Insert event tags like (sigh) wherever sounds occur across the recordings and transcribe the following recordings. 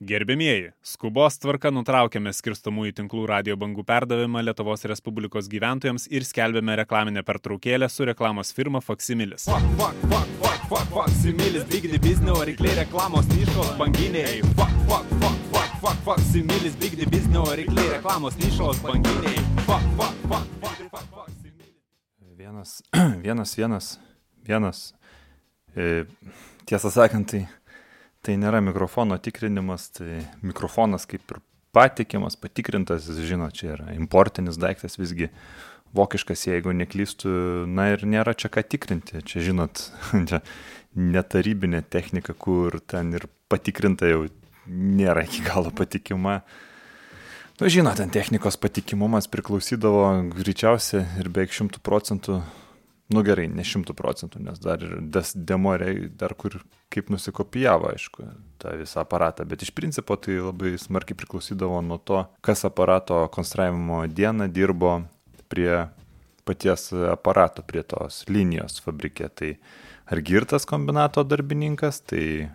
Gerbėmieji, skubos tvarka nutraukėme skirstomųjų tinklų radio bangų perdavimą Lietuvos Respublikos gyventojams ir skelbėme reklaminę pertraukėlę su reklamos firma Faksimilis. Fuck, fuck, fuck, fuck, fuck, fuck, similis, bigdi biznio, reikliai reklamos nišos banginiai. Fuck, fuck, fuck, fuck, fuck, fuck, similis, bigdi biznio, reikliai reklamos nišos banginiai. Fuck, fuck, fuck, fuck, fuck, fuck, similis. Vienas, (clears throat) vienas, vienas, vienas. E, tiesą sakant, tai, tai nėra mikrofono tikrinimas, tai mikrofonas kaip ir patikimas, patikrintas, jis žino, čia yra importinis daiktas visgi vokiškas, jeigu neklystu, na ir nėra čia ką tikrinti, čia žinot, (laughs) čia netarybinė technika, kur ten ir patikrinta jau nėra iki galo patikima. Nu, žinot, ten technikos patikimumas priklausydavo greičiausiai ir beveik šimtų procentų Nu gerai, ne šimtų procentų, nes dar ir des demoriai, dar kur kaip nusikopijavo, aišku, tą visą aparatą, bet iš principo tai labai smarkiai priklausydavo nuo to, kas aparato konstravimo dieną dirbo prie paties aparato, prie tos linijos fabrike. Tai ar girtas kombinato darbininkas, tai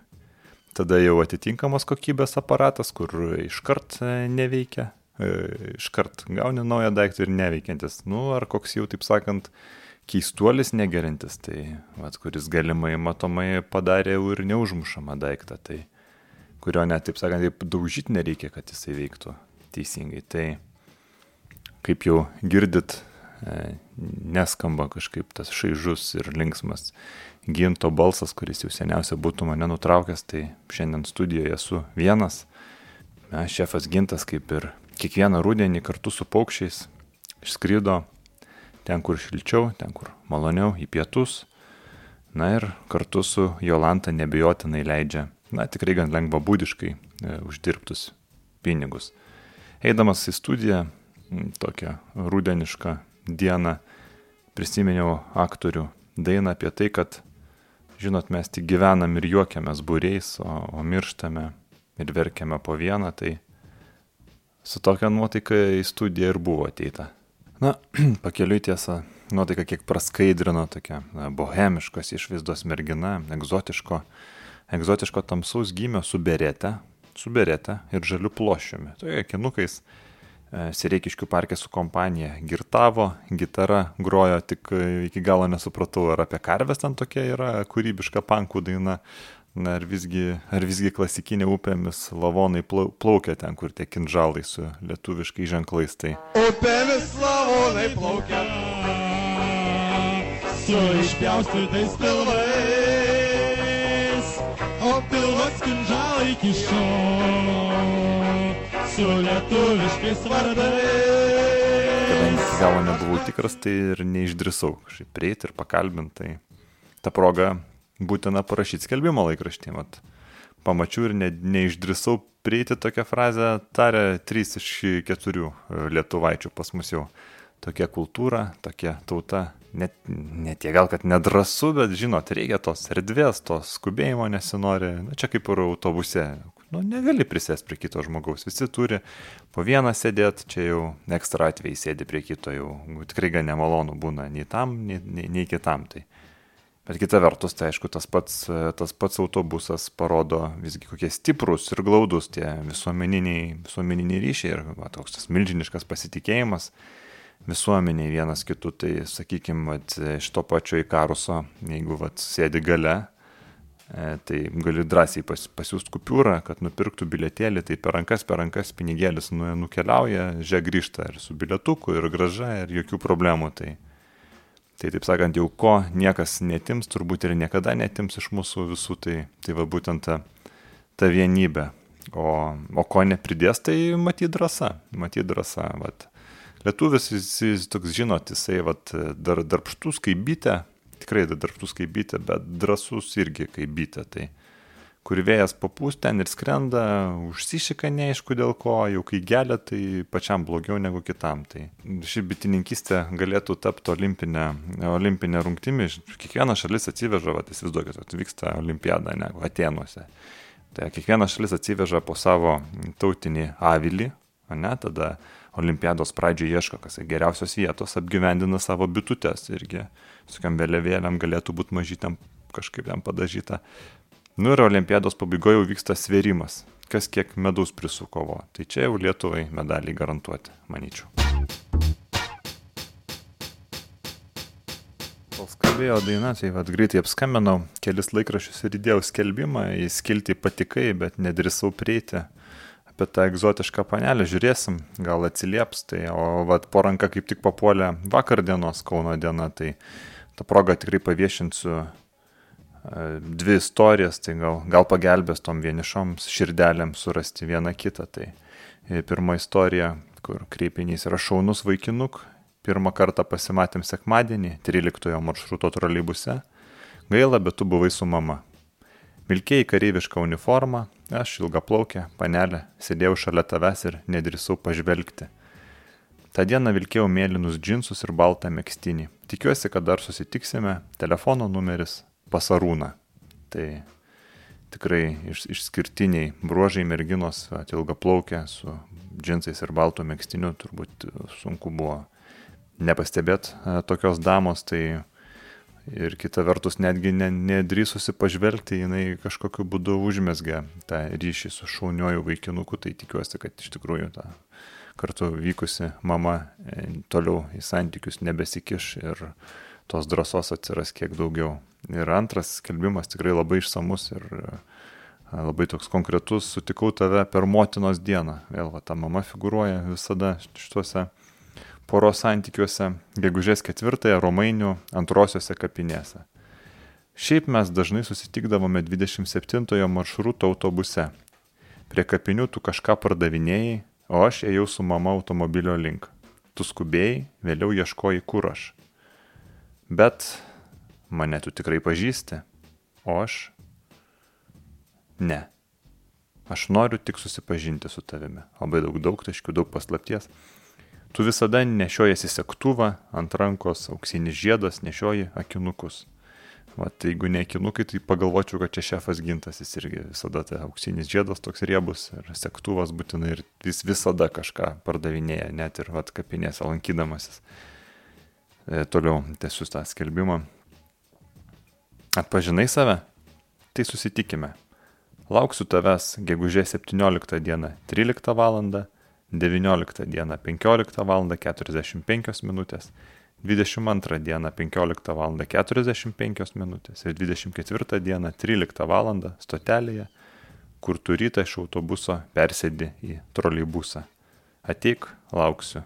tada jau atitinkamos kokybės aparatas, kur iškart neveikia, iškart gauni naują daiktą ir neveikiantis. Nu, ar koks jau, taip sakant, keistuolis negerintis, tai, vat, kuris galimai matomai padarė jau ir neužmušamą daiktą, tai kurio net, taip sakant, taip daužyti nereikia, kad jisai veiktų teisingai. Tai kaip jau girdit, e, neskamba kažkaip tas šaižus ir linksmas ginto balsas, kuris jau seniausiai būtų mane nutraukęs, tai šiandien studijoje esu vienas. Na, šefas gintas kaip ir kiekvieną rudenį kartu su paukščiais išskrydo ten, kur šilčiau, ten, kur maloniau, į pietus. Na ir kartu su Jolanta nebejotinai leidžia, na tikrai gan lengva būdiškai e, uždirbtus pinigus. Eidamas į studiją, tokią rudenišką dieną, prisiminiau aktorių dainą apie tai, kad, žinot, mes tik gyvenam ir juokiamės būriais, o, o mirštame ir verkiame po vieną, tai su tokia nuotaika į studiją ir buvo ateita. Na, (clears throat) pakeliui tiesa, nuotaika kiek praskaidrino tokia na, bohemiškos išvaizdos mergina, egzotiško, egzotiško tamsaus gymio su berete, su berete ir žaliu plošiumi. Toje kinukais e, Sireikiškių parke su kompanija girtavo, gitara grojo, tik iki galo nesupratau, ar apie karves ten tokia yra kūrybiška pankų daina, Na, ar visgi, ar visgi klasikinė upėmis lavonai plaukia ten, kur tie kinžalai su lietuviškai ženklais. Tai... Upėmis lavonai plaukia su išpjaustytais pilvais, o pilvas kinžalai kišo su lietuviškais vardais. Kadangi iki galo nebuvau tikras, tai ir neišdrisau kažkaip prieiti ir pakalbinti. Tai ta proga būtina parašyti skelbimo laikraštį. Mat, pamačiau ir ne, neišdrisau prieiti tokią frazę, tarė 3 iš 4 e, lietuvaičių pas mus jau. Tokia kultūra, tokia tauta, net, net tie gal, kad nedrasu, bet žinot, reikia tos erdvės, tos skubėjimo nesinori, na čia kaip ir autobuse, nu negali prisėsti prie kito žmogaus, visi turi po vieną sėdėti, čia jau ekstra atvejai sėdi prie kito, jau. Tikrai gan nemalonu būna nei tam, nei, nei, nei kitam. Tai. Bet kita vertus, tai aišku, tas pats, tas pats autobusas parodo visgi kokie stiprus ir glaudus tie visuomeniniai, visuomeniniai ryšiai ir va, toks tas milžiniškas pasitikėjimas visuomeniai vienas kitų. Tai sakykime, iš to pačio įkaruso, jeigu vat, sėdi gale, e, tai gali drąsiai pas, pasiūsti kupiūrą, kad nupirktų bilietėlį, tai per rankas, per rankas pinigėlis nu, nukeliauja, žiūrėk grįžta ir su bilietuku, ir graža, ir jokių problemų. Tai, Tai taip sakant, jau ko niekas netims, turbūt ir niekada netims iš mūsų visų, tai, tai va būtent ta, ta vienybė. O, o ko nepridės, tai matyt drąsa, matyt drąsa. Vat. Lietuvis, jis, jis toks žinot, jisai vat, dar darbštus kaip bitė, tikrai darbštus kaip bitė, bet drąsus irgi kaip bitė. Tai, kur vėjas papūs ten ir skrenda, užsišika neaišku dėl ko, jau kai gelia, tai pačiam blogiau negu kitam. Tai ši bitininkystė galėtų tapti olimpinė, olimpinė rungtimi, kiekviena šalis atsiveža, va, įsivaizduokit, kad vyksta olimpiada, ne, Atenuose. Tai kiekviena šalis atsiveža po savo tautinį avilį, ne, tada olimpiados pradžioje ieško, kas geriausios vietos, apgyvendina savo bitutes irgi, su kam vėliavėliam galėtų būti mažytam kažkaip ten padažyta. Nu ir olimpiados pabaigoje jau vyksta sverimas. kas kiek medus prisukovo. Tai čia jau Lietuvai medaliai garantuoti, manyčiau. Kol skambėjo daina, tai vad greitai apskambinau, kelis laikrašius ir įdėjau skelbimą, į skiltį patikai, bet nedrįsau prieiti apie tą egzotišką panelę, žiūrėsim, gal atsilieps, tai o vad po ranka kaip tik papuolė vakar dienos Kauno diena, tai tą progą tikrai paviešinsiu e, dvi istorijas, tai gal, gal pagelbės tom vienišoms širdelėms surasti vieną kitą. Tai e, pirma istorija, kur kreipinys yra šaunus vaikinuk, pirmą kartą pasimatėm sekmadienį 13 maršruto troleibuse. Gaila, bet tu buvai su mama. Vilkėjai kareivišką uniformą, aš ilga plaukė, panelė, sėdėjau šalia tavęs ir nedrįsau pažvelgti. Ta diena vilkėjau mėlynus džinsus ir baltą mėgstinį. Tikiuosi, kad dar susitiksime. Telefono numeris pasarūna. Tai tikrai iš, išskirtiniai bruožai merginos, ilga plaukė su džinsais ir baltų mėgstiniu, turbūt sunku buvo nepastebėti tokios damos, tai Ir kita vertus, netgi ne, nedrįsusi pažvelgti, jinai kažkokiu būdu užmesgė tą ryšį su šauniuoju vaikinuku, tai tikiuosi, kad iš tikrųjų ta kartu vykusi mama e, toliau į santykius nebesikiš ir tos drąsos atsiras kiek daugiau. Ir antras skelbimas tikrai labai išsamus ir e, labai toks konkretus, sutikau tave per motinos dieną. Vėl va, ta mama figuruoja visada šituose poros santykiuose gegužės ketvirtąją Romainių antrosiose kapinėse. Šiaip mes dažnai susitikdavome 27 maršruto autobuse. Prie kapinių tu kažką pardavinėjai, o aš ėjau su mama automobilio link. Tu skubėjai, vėliau ieškoji kur aš. Bet mane tu tikrai pažįsti, o aš ne. Aš noriu tik susipažinti su tavimi. Labai daug daug taškių, daug paslapties. Tu visada nešiojasi sektuvą, ant rankos auksinis žiedas, nešioji akinukus. Tai jeigu ne akinukai, tai pagalvočiau, kad čia šefas gintas, jis irgi visada tai auksinis žiedas toks riebus ir sektuvas būtinai ir jis visada kažką pardavinėja, net ir vat kapinėse lankydamasis. E, toliau tęsiu tą skelbimą. Atpažinai save? Tai susitikime. Lauksiu tavęs gegužės 17 dieną 13 val. 19 dieną 15 val. 45 minutės, 22 dieną 15 val. 45 minutės ir 24 dieną 13 val. stotelėje, kur tu rytą iš autobuso persėdi į troleibusą. Ateik, lauksiu.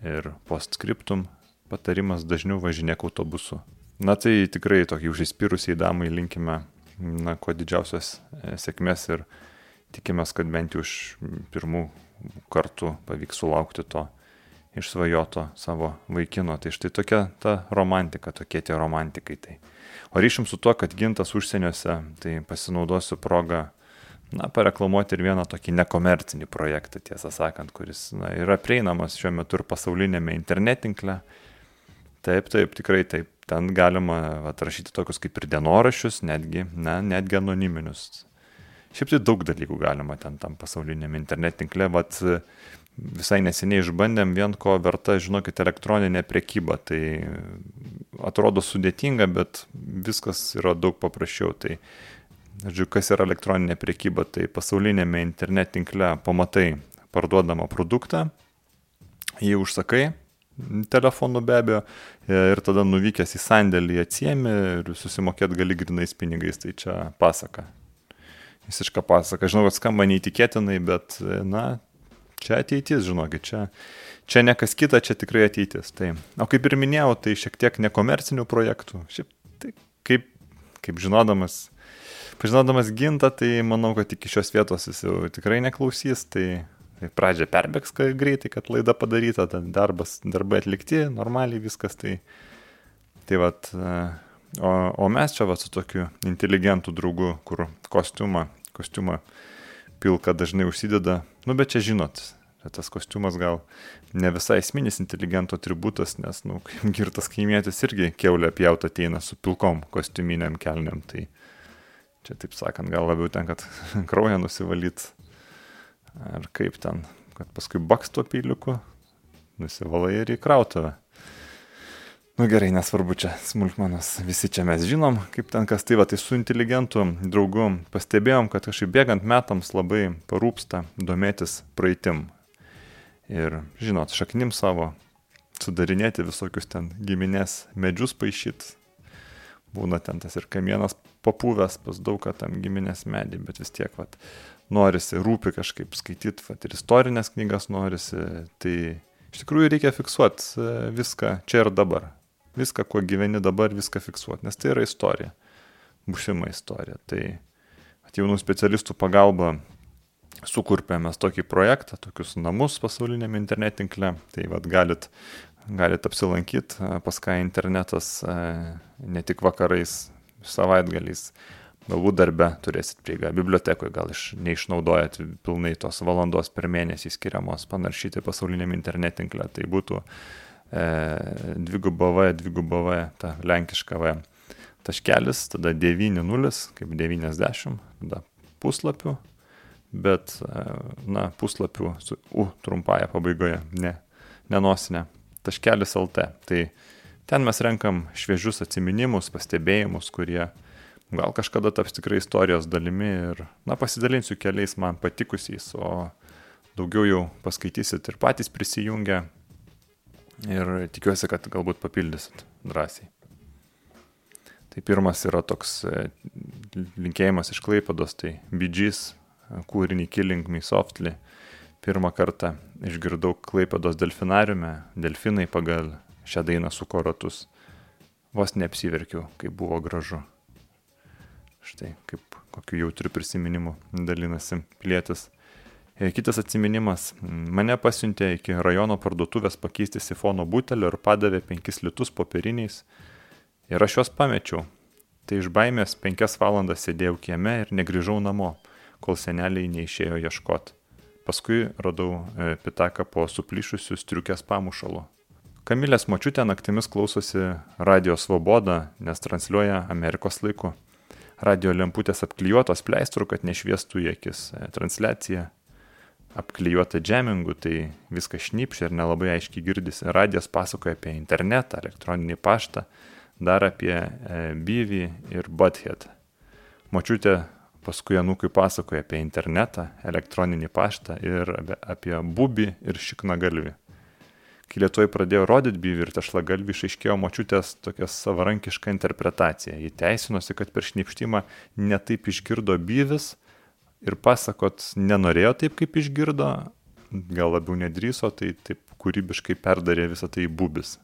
Ir postscriptum patarimas dažniau važinėk autobusu. Na tai tikrai tokį užsispyrusiai damai linkime, na, kuo didžiausios e, sėkmės ir tikimės, kad bent jau iš pirmų kartų pavyks sulaukti to išsvajoto savo vaikino. Tai štai tokia ta romantika, tokie tie romantikai. Tai. O ryšim su tuo, kad gintas užsieniuose, tai pasinaudosiu progą, na, pareklamuoti ir vieną tokį nekomercinį projektą, tiesą sakant, kuris na, yra prieinamas šiuo metu ir pasaulinėme internetinkle. Taip, taip, tikrai taip. Ten galima atrašyti tokius kaip ir dienoraščius, netgi, na, netgi anoniminius Šiaip tai daug dalykų galima ten tam pasauliniam internetinkle, vat visai neseniai išbandėm vien ko verta, žinokit, elektroninė priekyba. Tai atrodo sudėtinga, bet viskas yra daug paprasčiau. Tai, žodžiu, kas yra elektroninė priekyba, tai pasaulinėme internetinkle pamatai parduodamą produktą, jį užsakai, telefonu be abejo, ir tada nuvykęs į sandėlį atsiemi ir susimokėt gali grinais pinigais, tai čia pasaka visišką pasaką. Žinau, kad skamba neįtikėtinai, bet, na, čia ateitis, žinokit, čia, čia ne kas kita, čia tikrai ateitis. Tai, o kaip ir minėjau, tai šiek tiek nekomercinių projektų. Šiaip, tai kaip, kaip žinodamas, pažinodamas gintą, tai manau, kad iki šios vietos jis jau tikrai neklausys. Tai, tai pradžia perbėgs greitai, kad laida padaryta, darbas, darbai atlikti, normaliai viskas. Tai, tai vat, o, o mes čia va su tokiu inteligentų draugu, kur kostiumą kostiumą pilką dažnai užsideda. Nu, bet čia žinot, tas kostiumas gal ne visai esminis inteligento atributas, nes, nu, (laughs) kaip girtas kaimėtis irgi keulė pjauta ateina su pilkom kostiuminiam kelniam. Tai čia, taip sakant, gal labiau ten, kad (laughs) kraują nusivalyt. Ar kaip ten, kad paskui baks tuo pyliuku, nusivalai ir įkrautuvę. Nu gerai, nesvarbu čia smulkmenos, visi čia mes žinom, kaip ten kas tai va, tai su inteligentu draugu pastebėjom, kad kažkaip bėgant metams labai parūpsta domėtis praeitim. Ir žinot, šaknim savo sudarinėti visokius ten giminės medžius paaišyti. Būna ten tas ir kamienas papuvęs pas daug ką tam giminės medį, bet vis tiek, vat, norisi, rūpi kažkaip skaityti, vat, ir istorinės knygas norisi, tai iš tikrųjų reikia fiksuoti e, viską čia ir dabar. Viską, kuo gyveni dabar, viską fiksuoti, nes tai yra istorija, būsima istorija. Tai jaunų specialistų pagalba sukurpėme tokį projektą, tokius namus pasauliniam internetinkle. Tai vad galit galit apsilankyti pas ką internetas ne tik vakarais, savaitgaliais, galbūt darbe turėsit prieigą, bibliotekoje gal iš, neišnaudojat pilnai tos valandos per mėnesį skiriamos panaršyti pasauliniam internetinklę, tai būtų e, dvigubava, dvigubava, ta lenkiška V taškelis, tada 9.0, kaip 90, tada puslapių, bet, e, na, puslapių su U trumpąją pabaigoje, ne, nenosinė taškelis LT. Tai ten mes renkam šviežius atminimus, pastebėjimus, kurie gal kažkada taps tikrai istorijos dalimi ir, na, pasidalinsiu keliais man patikusiais, o daugiau jau paskaitysit ir patys prisijungę ir tikiuosi, kad galbūt papildysit drąsiai. Tai pirmas yra toks e, linkėjimas iš Klaipados, tai Bidžys kūrinį Killing Me Softly pirmą kartą išgirdau Klaipėdos delfinariume, delfinai pagal šią dainą su koratus. Vos neapsiverkiau, kaip buvo gražu. Štai kaip kokiu jautriu prisiminimu dalinasi plėtis. E, kitas atsiminimas. Mane pasiuntė iki rajono parduotuvės pakeisti sifono butelio ir padavė penkis litus popieriniais. Ir aš juos pamečiau. Tai iš baimės penkias valandas sėdėjau kieme ir negrįžau namo, kol seneliai neišėjo ieškoti. Paskui radau e, pitaką po suplyšusių striukės pamušalu. Kamilės močiutė naktimis klausosi radio Svoboda, nes transliuoja Amerikos laiku. Radio lemputės apklijuotos pleistrų, kad nešviestų į akis. E, transliacija apklijuota džemingu, tai viskas šnypšia ir nelabai aiškiai girdisi. Radijas pasakoja apie internetą, elektroninį paštą, dar apie e, Bivį ir Butthead. Močiutė paskui anūkui pasakoja apie internetą, elektroninį paštą ir apie bubį ir šiknagalvį. Kai lietuoj pradėjo rodyti bivį ir tešlagalvį, išaiškėjo močiutės tokia savarankiška interpretacija. Ji teisinosi, kad per šnipštimą netaip išgirdo byvis ir pasakot nenorėjo taip, kaip išgirdo, gal labiau nedryso, tai taip kūrybiškai perdarė visą tai bubis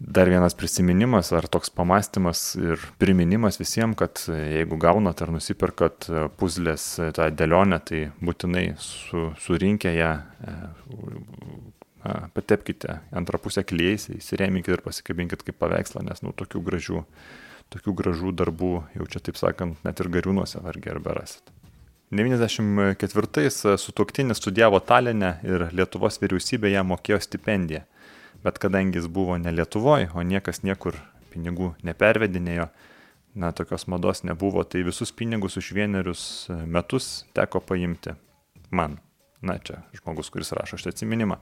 dar vienas prisiminimas ar toks pamastymas ir priminimas visiems, kad jeigu gaunat ar nusiperkat puzlės tą dėlionę, tai būtinai su, surinkę ją na, patepkite antrą pusę klyjais, įsireminkite ir pasikabinkite kaip paveikslą, nes nu tokių gražių, tokių gražių darbų jau čia taip sakant net ir gariūnuose vargiai ar berasit. 94-ais sutuoktinis studijavo Talinę ir Lietuvos vyriausybė jam mokėjo stipendiją bet kadangi jis buvo ne Lietuvoje, o niekas niekur pinigų nepervedinėjo, na, tokios mados nebuvo, tai visus pinigus už vienerius metus teko paimti man. Na, čia žmogus, kuris rašo šitą atsiminimą.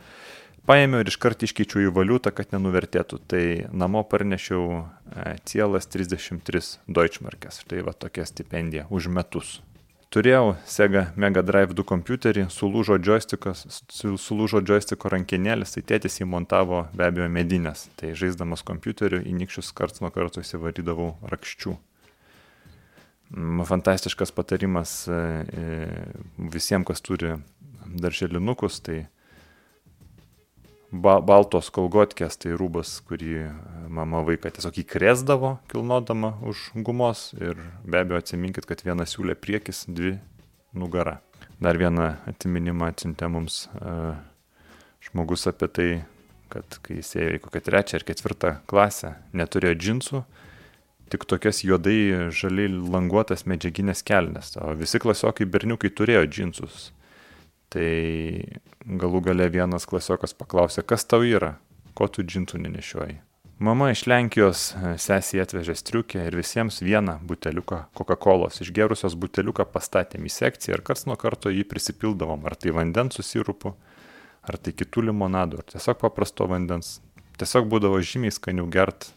Paėmiau ir iškart iškeičiau į valiutą, kad nenuvertėtų. Tai namo parnešiau e, cielas 33 Deutschmarkės. Štai va tokia stipendija už metus. Turėjau Sega Mega Drive 2 kompiuterį, sulūžo joystickas, sulūžo joystico rankinėlis, tai tėtis įmontavo be abejo medinės. Tai žaisdamas kompiuteriu į nikščius karts nuo karto įsivarydavau rakščių. Mm, fantastiškas patarimas e, e, visiems, kas turi darželinukus, tai ba baltos kolgotkės, tai rūbas, kurį mama vaiką tiesiog įkresdavo kilnodama už gumos ir be abejo atsiminkit, kad viena siūlė priekis, dvi nugara. Dar vieną atiminimą atsintė mums uh, žmogus apie tai, kad kai jis ėjo į kokią trečią ar ketvirtą klasę, neturėjo džinsų, tik tokias juodai žaliai languotas medžiaginės kelnes, o visi klasiokai berniukai turėjo džinsus. Tai galų gale vienas klasiokas paklausė, kas tau yra, ko tu džintų nenešioji. Mama iš Lenkijos e, sesija atvežė striukę ir visiems vieną buteliuką Coca-Cola. Išgerusios buteliuką pastatėm į sekciją ir karts nuo karto jį prisipildavom, ar tai vandens susirupu, ar tai kitų limonadų, ar tiesiog paprasto vandens. Tiesiog būdavo žymiai skaniau gert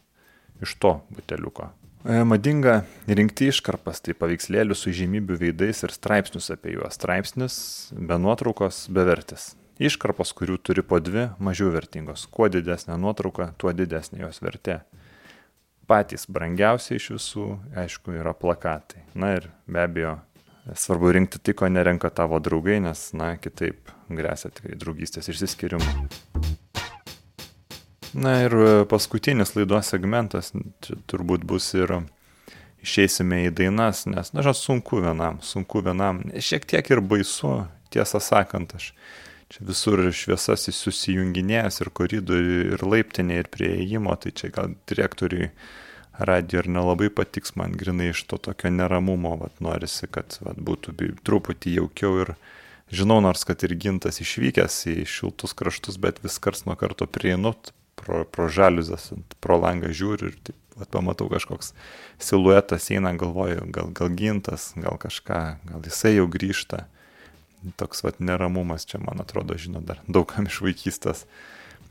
iš to buteliuko. E, Madinga rinkti iškarpas, tai paveikslėlių su žymybių veidais ir straipsnius apie juos. Straipsnis be nuotraukos bevertis. Iškarpos, kurių turi po dvi, mažiau vertingos. Kuo didesnė nuotrauka, tuo didesnė jos vertė. Patys brangiausiai iš visų, aišku, yra plakatai. Na ir be abejo, svarbu rinkti tai, ko nerenka tavo draugai, nes, na, kitaip grėsia tikrai draugystės išsiskirimu. Na ir paskutinis laidos segmentas, turbūt bus ir išeisime į dainas, nes, na, žinot, sunku vienam, sunku vienam, šiek tiek ir baisu, tiesą sakant, aš čia visur šviesas susijunginėjęs ir koridorių, ir laiptinė, ir prieėjimo, tai čia gal direktoriui radio ir nelabai patiks man grinai iš to tokio neramumo, vat, norisi, kad vat, būtų truputį jaukiau ir žinau, nors kad ir gintas išvykęs į šiltus kraštus, bet vis kars nuo karto prieinu, pro, pro žaliuzas, pro langą žiūriu ir taip, vat, pamatau kažkoks siluetas eina, galvoju, gal, gal gintas, gal kažką, gal jisai jau grįžta toks vat neramumas čia, man atrodo, žino dar daugam iš vaikystės.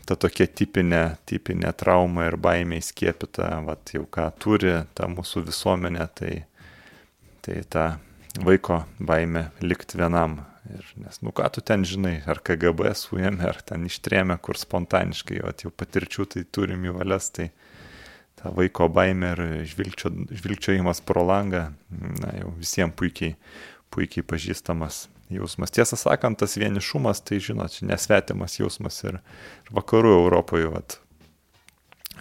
Ta tokia tipinė, tipinė trauma ir baimė įskiepita, vat jau ką turi ta mūsų visuomenė, tai, tai ta vaiko baimė likti vienam. Ir, nes, nu ką tu ten žinai, ar KGB suėmė, ar ten ištrėmė, kur spontaniškai, o jau patirčių tai turim į valias, tai ta vaiko baimė ir žvilgčio, žvilgčiojimas pro langą, na jau visiems puikiai, puikiai pažįstamas jausmas. Tiesą sakant, tas vienišumas, tai žinot, nesvetimas jausmas ir, ir vakarų Europoje, vat,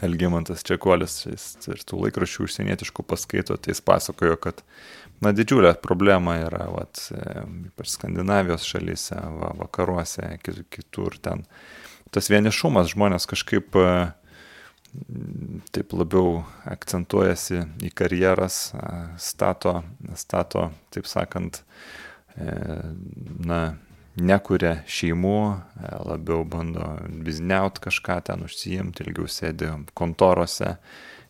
Elgimantas Čekuolis ir tų laikraščių užsienietiškų paskaito, tai jis pasakojo, kad na, didžiulė problema yra, vat, ypač Skandinavijos šalyse, va, vakaruose, kitur ten. Tas vienišumas žmonės kažkaip taip labiau akcentuojasi į karjeras, stato, stato taip sakant, na, nekuria šeimų, e, labiau bando bizniaut kažką ten užsijimti, ilgiau sėdi kontorose,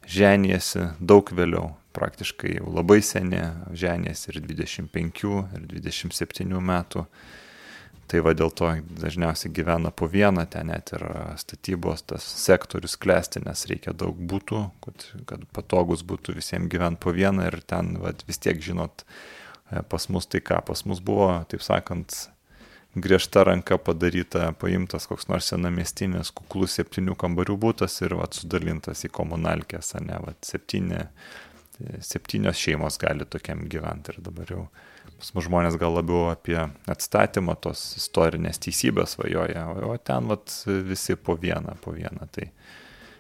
ženėsi daug vėliau, praktiškai jau labai seni, ženėsi ir 25, ir 27 metų. Tai va dėl to dažniausiai gyvena po vieną, ten net ir statybos tas sektorius klesti, nes reikia daug būtų, kad, kad patogus būtų visiems gyventi po vieną ir ten va, vis tiek žinot, E, pas mus tai ką, pas mus buvo, taip sakant, griežta ranka padaryta, paimtas koks nors senamestinis kuklus septynių kambarių būtas ir vat, sudalintas į komunalkės, ne, vat, septyni, septynios šeimos gali tokiam gyventi ir dabar jau pas mus žmonės gal labiau apie atstatymą tos istorinės teisybės vajoja, o ten vat, visi po vieną, po vieną. Tai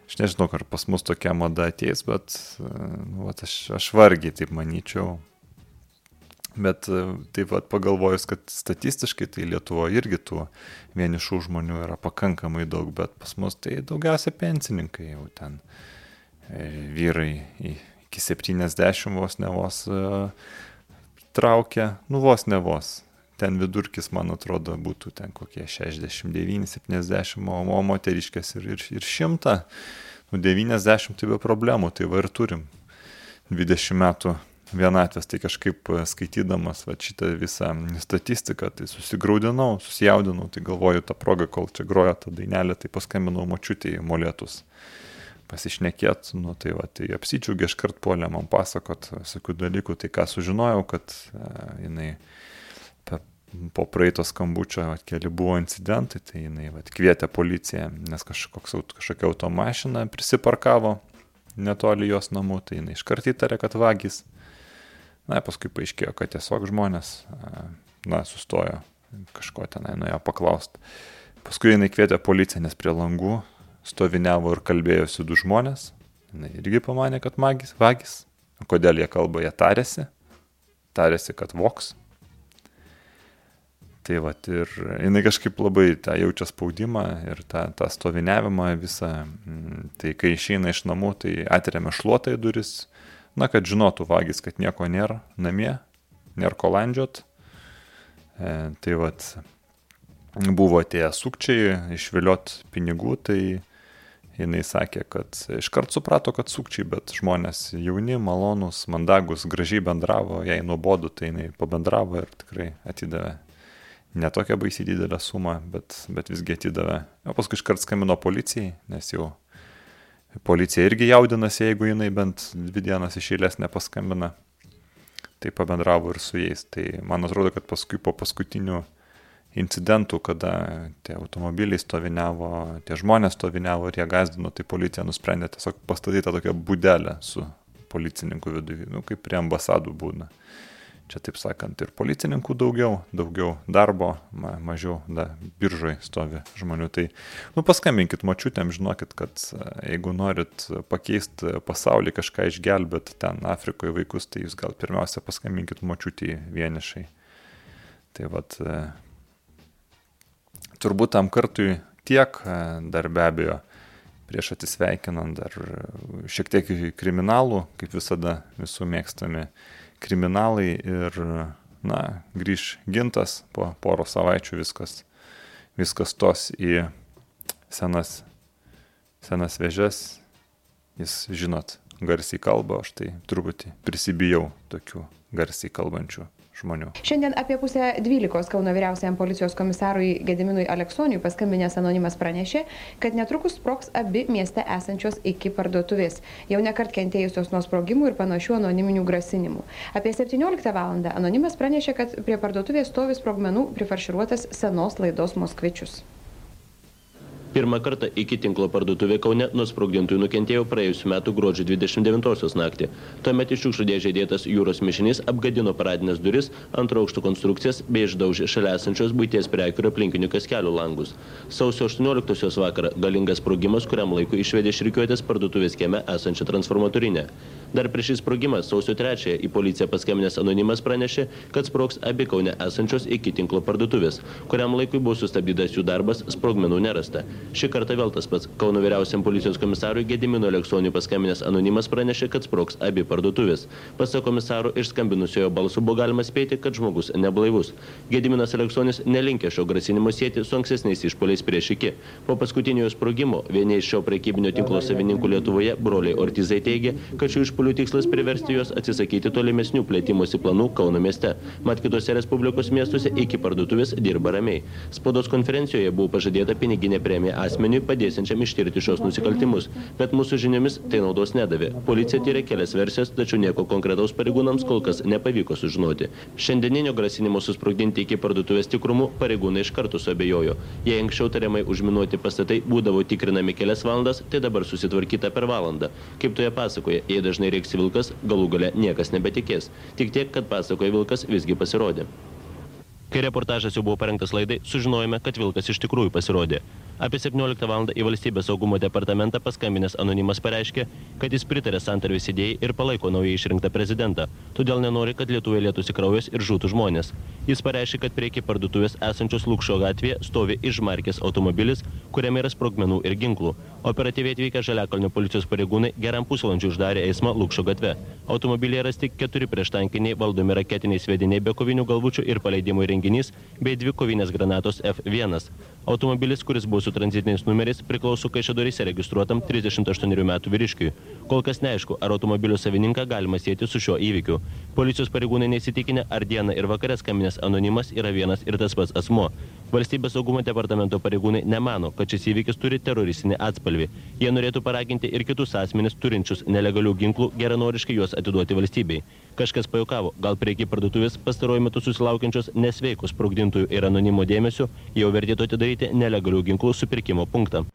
aš nežinau, ar pas mus tokia mada ateis, bet nu, vat, aš, aš vargiai taip manyčiau, Bet e, taip pat pagalvojus, kad statistiškai tai Lietuvoje irgi tų vienišų žmonių yra pakankamai daug, bet pas mus tai daugiausia pensininkai jau ten e, vyrai iki 70 vos ne vos e, traukia, nu vos ne vos. Ten vidurkis, man atrodo, būtų ten kokie 69-70, o moteriškės ir, ir, ir 100. Nu 90 tai be problemų, tai va ir turim 20 metų vienatvės, tai kažkaip e, skaitydamas va, šitą visą statistiką, tai susigaudinau, susijaudinau, tai galvoju tą progą, kol čia groja ta dainelė, tai paskambinau močiutį į molėtus pasišnekėt, nu tai va, tai apsidžiaugia iškart polė man pasakot visokių dalykų, tai ką sužinojau, kad uh, jinai pe, po praeito skambučio va, keli buvo incidentai, tai jinai va, kvietė policiją, nes kažkoks, kažkokia automašina prisiparkavo netoli jos namų, tai jinai iškart įtarė, kad vagys Na, paskui paaiškėjo, kad tiesiog žmonės, na, sustojo kažko tenai, nuėjo paklausti. Paskui jinai kvietė policiją, nes prie langų stoviniavo ir kalbėjosi du žmonės. Jis irgi pamanė, kad magis, vagis. Kodėl jie kalba, jie tarėsi. Tarėsi, kad voks. Tai va ir jinai kažkaip labai tą jaučia spaudimą ir tą, tą stoviniavimą visą. Mm, tai kai išeina iš namų, tai atremia šluotą į duris, Na, kad žinotų vagis, kad nieko nėra namie, nėra ko landžiot. E, tai vad, buvo tie sukčiai išviliot pinigų, tai jinai sakė, kad iškart suprato, kad sukčiai, bet žmonės jauni, malonūs, mandagus, gražiai bendravo, jai nuobodu, tai jinai pabendravo ir tikrai atidavė ne tokią baisiai didelę sumą, bet, bet visgi atidavė. O paskui iškart skambino policijai, nes jau Policija irgi jaudinasi, jeigu jinai bent dvi dienas iš eilės nepaskambina. Tai pabendravo ir su jais. Tai man atrodo, kad paskui po paskutinių incidentų, kada tie automobiliai stoviniavo, tie žmonės stoviniavo ir jie gazdino, tai policija nusprendė tiesiog pastatyti tokią būdelę su policininku viduje, nu, kaip prie ambasadų būna. Čia taip sakant ir policininkų daugiau, daugiau darbo, ma, mažiau da, biržoj stovi žmonių. Tai nu, paskambinkit mačiutėm, žinokit, kad e, jeigu norit pakeisti pasaulį, kažką išgelbėti ten Afrikoje vaikus, tai jūs gal pirmiausia paskambinkit mačiutį vienišai. Tai vad, e, turbūt tam kartui tiek, e, dar be abejo, prieš atsisveikinant, dar šiek tiek kriminalų, kaip visada visų mėgstami kriminalai ir, na, grįž gintas po poro savaičių viskas, viskas tos į senas, senas vežes. Jis, žinot, garsiai kalba, aš tai truputį prisibijau tokių garsiai kalbančių žmonių. Šiandien apie pusę 12 Kauno vyriausiam policijos komisarui Gediminui Aleksoniui paskambinęs anonimas pranešė, kad netrukus sproks abi mieste esančios iki parduotuvės, jau nekart kentėjusios nuo sprogimų ir panašių anoniminių grasinimų. Apie 17 val. anonimas pranešė, kad prie parduotuvės stovi sprogmenų prifarširuotas senos laidos Moskvičius. Pirmą kartą iki tinklo parduotuvė Kaune nuo sprogdintųjų nukentėjo praėjusiu metu gruodžio 29 naktį. Tuomet iš šiukšlių dėžė dėtas jūros mišinys apgadino paradinės duris, antro aukšto konstrukcijas bei išdaužė šalia esančios būties prekių ir aplinkinių kaskelių langus. Sausio 18 vakarą galingas sprogimas, kuriam laiku išvedė šrikiuotės parduotuvės kieme esančią transformatorinę. Dar prieš įsprogimą sausio 3 į policiją paskambinęs anonimas pranešė, kad sprogs abi Kaune esančios iki tinklo parduotuvės, kuriam laikui buvo sustabdytas jų darbas, sprogmenų nerasta. Šį kartą vėl tas pats Kauno vyriausiam policijos komisarui Gedimino Aleksoniui paskambinęs anonimas pranešė, kad sproks abi parduotuvės. Pasak komisaro iš skambinusiojo balsų buvo galima spėti, kad žmogus neblaivus. Gediminas Aleksonis nelinkė šio grasinimo sėti su ankstesniais išpoliais prieš iki. Po paskutiniojo sprogimo vieni iš šio prekybinio tinklo savininkų Lietuvoje, broliai Ortizai teigė, kad šių išpolių tikslas priversti juos atsisakyti tolimesnių plėtimosi planų Kauno mieste. Mat kitose Respublikos miestuose iki parduotuvės dirba ramiai. Spaudos konferencijoje buvo pažadėta piniginė premija asmeniui padėsiančiam ištirti šios nusikaltimus, bet mūsų žiniomis tai naudos nedavė. Policija tyrė kelias versijas, tačiau nieko konkretaus pareigūnams kol kas nepavyko sužinoti. Šiandieninio grasinimo susprogdinti iki parduotuvės tikrumų pareigūnai iš karto suabejojo. Jei anksčiau tariamai užminuoti pastatai būdavo tikrinami kelias valandas, tai dabar susitvarkyta per valandą. Kaip toje pasakoje, jei dažnai reiks vilkas, galų gale niekas nebetikės. Tik tiek, kad pasakoje vilkas visgi pasirodė. Kai reportažas jau buvo parengtas laidai, sužinojome, kad vilkas iš tikrųjų pasirodė. Apie 17 val. į valstybės saugumo departamentą paskambinęs anonimas pareiškė, kad jis pritarė santarvės idėjai ir palaiko naujai išrinktą prezidentą, todėl nenori, kad Lietuvoje lietųsi kraujas ir žūtų žmonės. Jis pareiškė, kad prie parduotuvės esančios Lūkščio gatvėje stovi išmarkės automobilis, kuriame yra sprogmenų ir ginklų. Operatyviai atvykę Žaliakalnio policijos pareigūnai geram pusvalandžiu uždarė eismą Lūkščio gatve. Automobilyje rasti keturi prieštankiniai valdomi raketiniai svediniai be kovinių galvučių ir paleidimo įrenginys bei dvi kovinės granatos F1. Automobilis, kuris buvo su tranzitiniais numeriais, priklauso Kaišėdoryse registruotam 38 metų vyriškiui. Kol kas neaišku, ar automobilio savininką galima sėti su šiuo įvykiu. Policijos pareigūnai neįsitikinę, ar dieną ir vakarę skambinęs anonimas yra vienas ir tas pats asmo. Valstybės saugumo departamento pareigūnai nemano, kad šis įvykis turi teroristinį atspalvį. Jie norėtų paraginti ir kitus asmenis turinčius nelegalių ginklų geranoriškai juos atiduoti valstybei. Kažkas pajokavo, gal prie parduotuvės pastaruoju metu susilaukiančios nesveikos sprogdintojų ir anonimo dėmesio jau vertėtų atidaryti nelegalių ginklų supirkimo punktą.